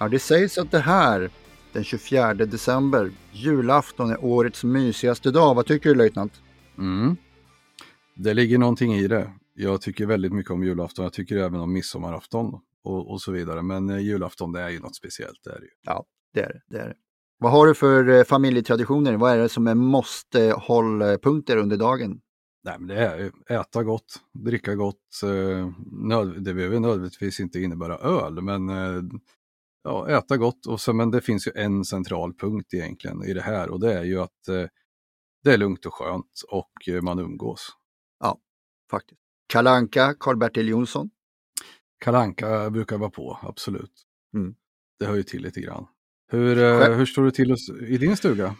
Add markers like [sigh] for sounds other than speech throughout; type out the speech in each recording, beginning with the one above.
Ja, det sägs att det här, den 24 december, julafton, är årets mysigaste dag. Vad tycker du löjtnant? Mm. Det ligger någonting i det. Jag tycker väldigt mycket om julafton. Jag tycker även om midsommarafton och, och så vidare. Men eh, julafton, det är ju något speciellt. Det är det ju. Ja, det är det. det, är det. Vad har du för eh, familjetraditioner? Vad är det som är måste-hållpunkter under dagen? Nej, men det är äta gott, dricka gott. Eh, nöd, det behöver nödvändigtvis inte innebära öl, men eh, ja, äta gott. Och så, men det finns ju en central punkt egentligen i det här och det är ju att eh, det är lugnt och skönt och eh, man umgås. Ja, faktiskt. Kalanka, Karl-Bertil Jonsson. Kalanka brukar vara på, absolut. Mm. Det hör ju till lite grann. Hur, eh, hur står det till i din stuga?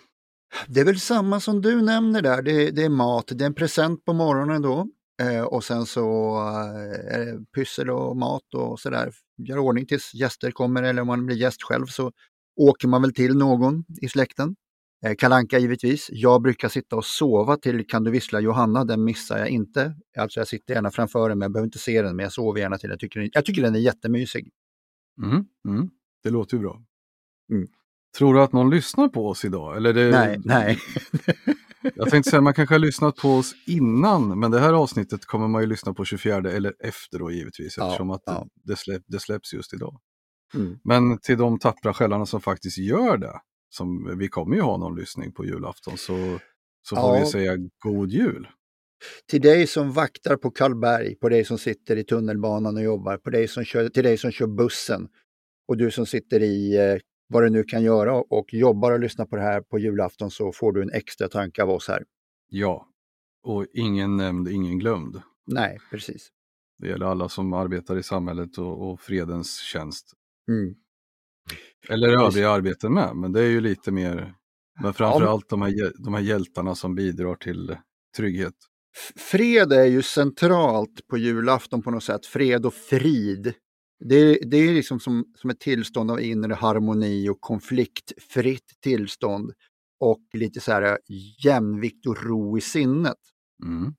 Det är väl samma som du nämner där. Det, det är mat, det är en present på morgonen då. Eh, och sen så eh, är det pyssel och mat och sådär. Gör ordning tills gäster kommer eller om man blir gäst själv så åker man väl till någon i släkten. Eh, Kalanka givetvis. Jag brukar sitta och sova till Kan du vissla Johanna, den missar jag inte. Alltså jag sitter gärna framför den men jag behöver inte se den men jag sover gärna till. Jag tycker, jag tycker den är jättemysig. Mm, mm. Det låter ju bra. Mm. Tror du att någon lyssnar på oss idag? Eller det... Nej, nej. [laughs] jag tänkte säga man kanske har lyssnat på oss innan, men det här avsnittet kommer man ju lyssna på 24 eller efter då givetvis, Ja, eftersom att ja. det, släpp, det släpps just idag. Mm. Men till de tappra själarna som faktiskt gör det, som vi kommer ju ha någon lyssning på julafton, så, så får Ja. vi säga god jul. Till dig som vaktar på Karlberg, på dig som sitter i tunnelbanan och jobbar, på dig som kör, till dig som kör bussen och du som sitter i eh, vad du nu kan göra och jobbar och lyssnar på det här på julafton så får du en extra tanke av oss här. Ja, och ingen nämnd, ingen glömd. Nej, precis. Det gäller alla som arbetar i samhället och, och fredens tjänst. Mm. Eller övriga arbeten med, men det är ju lite mer, men framförallt de, här, de här hjältarna som bidrar till trygghet. Fred är ju centralt på julafton på något sätt. Fred och frid. Det är, det är liksom som, som ett tillstånd av inre harmoni och konfliktfritt tillstånd. Och lite så här jämvikt och ro i sinnet. Mm.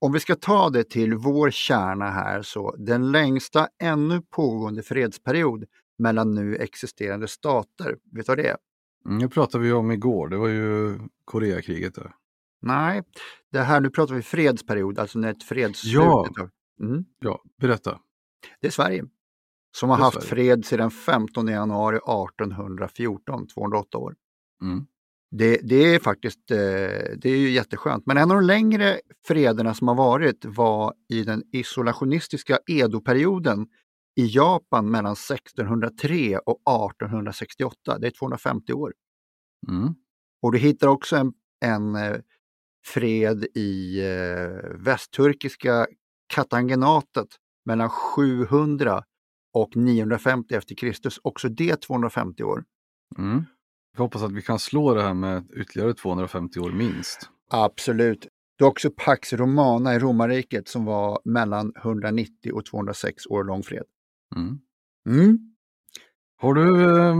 Om vi ska ta det till vår kärna här så den längsta ännu pågående fredsperiod mellan nu existerande stater, vet du vad det är? Mm, Det pratade vi om igår, det var ju Koreakriget där. Nej, det här nu pratar vi fredsperiod, alltså när ett fredsslut Ja. Mm. Ja, berätta. Det är Sverige som har haft fred sedan 15 januari 1814, 208 år. Mm. Det, det är faktiskt eh, det är ju jätteskönt. Men en av de längre frederna som har varit var i den isolationistiska Edo-perioden i Japan mellan 1603 och 1868. Det är 250 år. Mm. Och du hittar också en, en eh, fred i eh, västturkiska Katangenatet mellan 700 och 950 efter Kristus. Också det 250 år. Mm. Jag hoppas att vi kan slå det här med ytterligare 250 år minst. Absolut. Du har också Pax Romana i romarriket som var mellan 190 och 206 år lång fred. Mm. Mm. Har du, eh,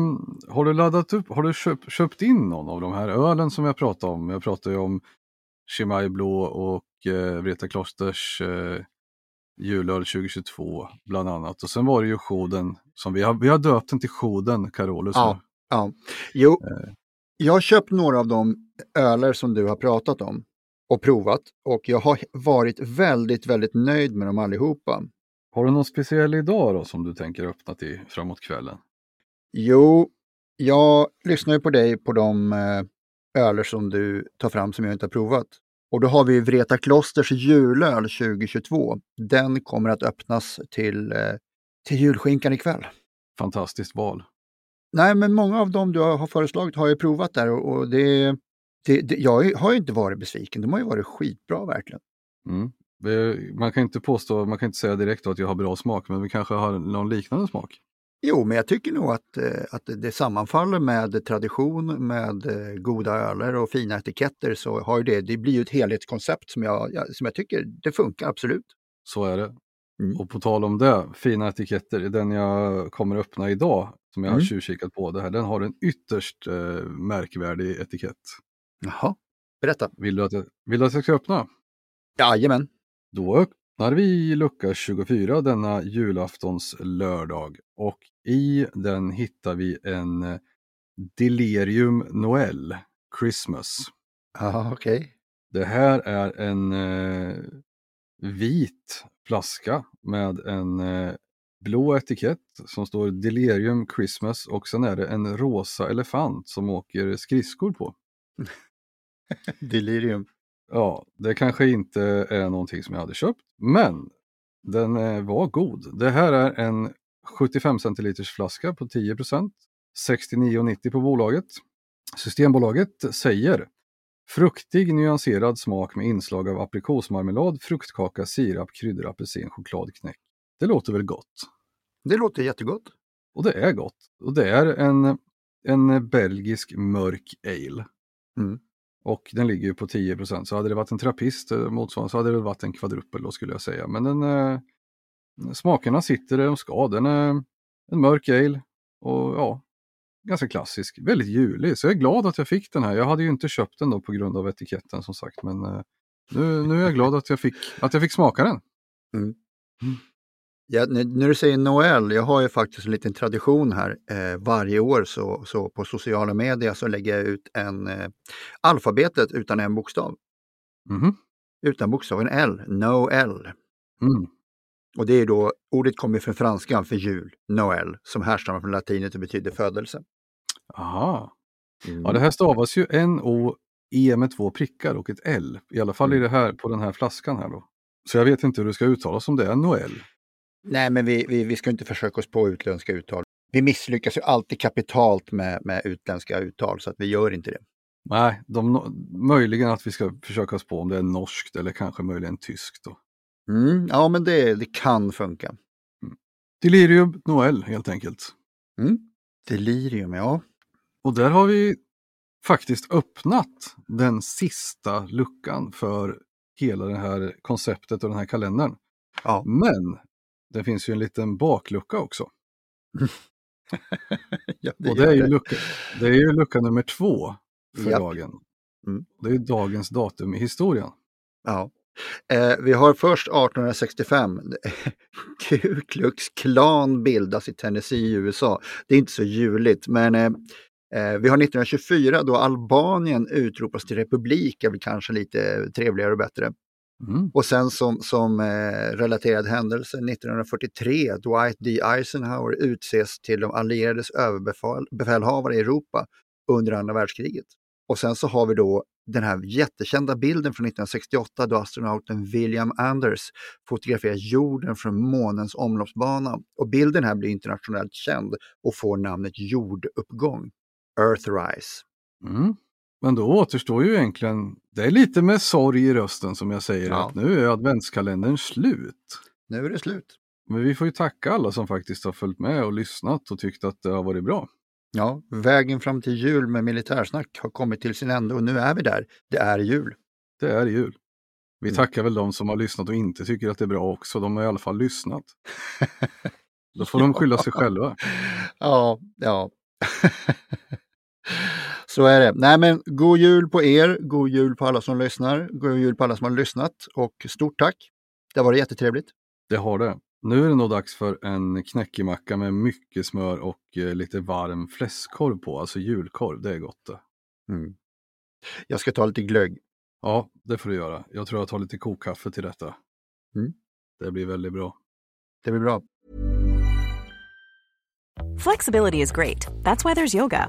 har du laddat upp, har du köpt, köpt in någon av de här ölen som jag pratade om? Jag pratade ju om Chimay Blå och eh, Vreta Klosters eh, julöl 2022 bland annat. Och sen var det ju Schoden, som vi har, vi har döpt den till Schoden, Carolus. Ja. nu. Ja. Jo, Eh. jag har köpt några av de öler som du har pratat om och provat och jag har varit väldigt, väldigt nöjd med dem allihopa. Har du någon speciell idag då som du tänker öppna till framåt kvällen? Jo, jag lyssnar ju på dig på de eh, öler som du tar fram som jag inte har provat. Och då har vi Vreta Klosters julöl 2022. Den kommer att öppnas till, eh, till julskinkan ikväll. Fantastiskt val. Nej, men många av dem du har föreslagit har jag provat där och, det, det, det, jag har ju inte varit besviken, de har ju varit skitbra verkligen. Mm. Man kan inte påstå, man kan inte säga direkt att jag har bra smak, men vi kanske har någon liknande smak. Jo, men jag tycker nog att, eh, att det sammanfaller med tradition, med eh, goda öler och fina etiketter så har det, det blir ju ett helhetskoncept som jag, som jag tycker det funkar absolut. Så är det. Mm. Och på tal om det, fina etiketter, den jag kommer öppna idag, som jag har Mm. tjuvkikat på, det här, den har en ytterst eh, märkvärdig etikett. Jaha, berätta. Vill du, att jag, vill du att jag ska öppna? Jajamän. Då öppnar vi lucka 24 denna julaftons lördag och i den hittar vi en eh, Delirium Noel Christmas. Ja, okej. Det här är en eh, vit flaska med en eh, blå etikett som står Delirium Christmas och sen är det en rosa elefant som åker skridskor på. [laughs] Delirium. Ja, det kanske inte är någonting som jag hade köpt, men den eh, var god. Det här är en 75 centiliters flaska på 10% 69,90 på bolaget. Systembolaget säger fruktig nyanserad smak med inslag av aprikosmarmelad, fruktkaka, sirap, kryddor, apelsin, chokladknäck. Det låter väl gott? Det låter jättegott. Och det är gott. Och det är en, en belgisk mörk ale. Mm. Och den ligger ju på 10% så hade det varit en trappist eh, motsvarande så hade det varit en kvadrupel då skulle jag säga. Men den, eh, smakerna sitter där de ska. Den är en mörk ale och ja, ganska klassisk. Väldigt julig, så jag är glad att jag fick den här. Jag hade ju inte köpt den då på grund av etiketten som sagt, men eh, nu, nu är jag glad att jag fick, att jag fick smaka den. Ja, när, du säger Noel, jag har ju faktiskt en liten tradition här. Eh, varje år så, så på sociala medier så lägger jag ut en eh, alfabetet utan en bokstav. Mhm. Utan bokstaven L, Noel. Mm. Och det är då, ordet kommer från franska för jul, Noel, som härstammar från latinet och betyder födelse. Aha. Ja, det här stavas ju N-O-E med två prickar och ett L. I alla fall i det här, på den här flaskan här då. Så jag vet inte hur det ska uttalas om det är Noel. Nej, men vi, vi, vi ska inte försöka oss på utländska uttal. Vi misslyckas ju alltid kapitalt med, med utländska uttal, så att vi gör inte det. Nej, de, möjligen att vi ska försöka oss på om det är norskt eller kanske möjligen tyskt. Då. Mm, ja, men det, det kan funka. Delirium Noel helt enkelt. Mm. Delirium, ja. Och där har vi faktiskt öppnat den sista luckan för hela det här konceptet och den här kalendern. ja. Men det finns ju en liten baklucka också. [laughs] ja och det är, ju lucka, det är ju lucka nummer två för Japp. dagen. Mm. Det är dagens datum i historien. Ja. Eh, vi har först 1865. [laughs] Ku Klux Klan bildas i Tennessee i USA. Det är inte så juligt, men eh, eh, vi har 1924 då Albanien utropas till republik, är väl kanske lite trevligare och bättre. Mm. Och sen som, som eh, relaterad händelse 1943, Dwight D. Eisenhower utses till de allierades överbefälhavare i Europa under andra världskriget. Och sen så har vi då den här jättekända bilden från 1968 då astronauten William Anders fotograferar jorden från månens omloppsbana. Och bilden här blir internationellt känd och får namnet jorduppgång, Earthrise. Mm. Men då återstår ju egentligen, det är lite med sorg i rösten som jag säger Ja. att nu är adventskalendern slut. Nu är det slut. Men vi får ju tacka alla som faktiskt har följt med och lyssnat och tyckt att det har varit bra. Ja, vägen fram till jul med militärsnack har kommit till sin ände och nu är vi där. Det är jul. Det är jul. Vi Mm. tackar väl de som har lyssnat och inte tycker att det är bra också. De har i alla fall lyssnat. [laughs] Då får de skylla sig själva. Ja, ja. [laughs] Så är det. Nej men god jul på er, god jul på alla som lyssnar, god jul på alla som har lyssnat och stort tack. Det har varit jättetrevligt. Det har det. Nu är det nog dags för en knäckemacka med mycket smör och eh, lite varm fläskkorv på, alltså julkorv. Det är gott det. Mm. Jag ska ta lite glögg. Ja, det får du göra. Jag tror jag tar lite kokkaffe till detta. Mm. Det blir väldigt bra. Det blir bra. Flexibility is great. That's why there's yoga.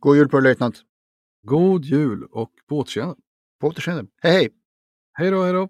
God jul på er löjtnant. God jul och på återseende. På återseende. Hej hej! Hej då, hej då!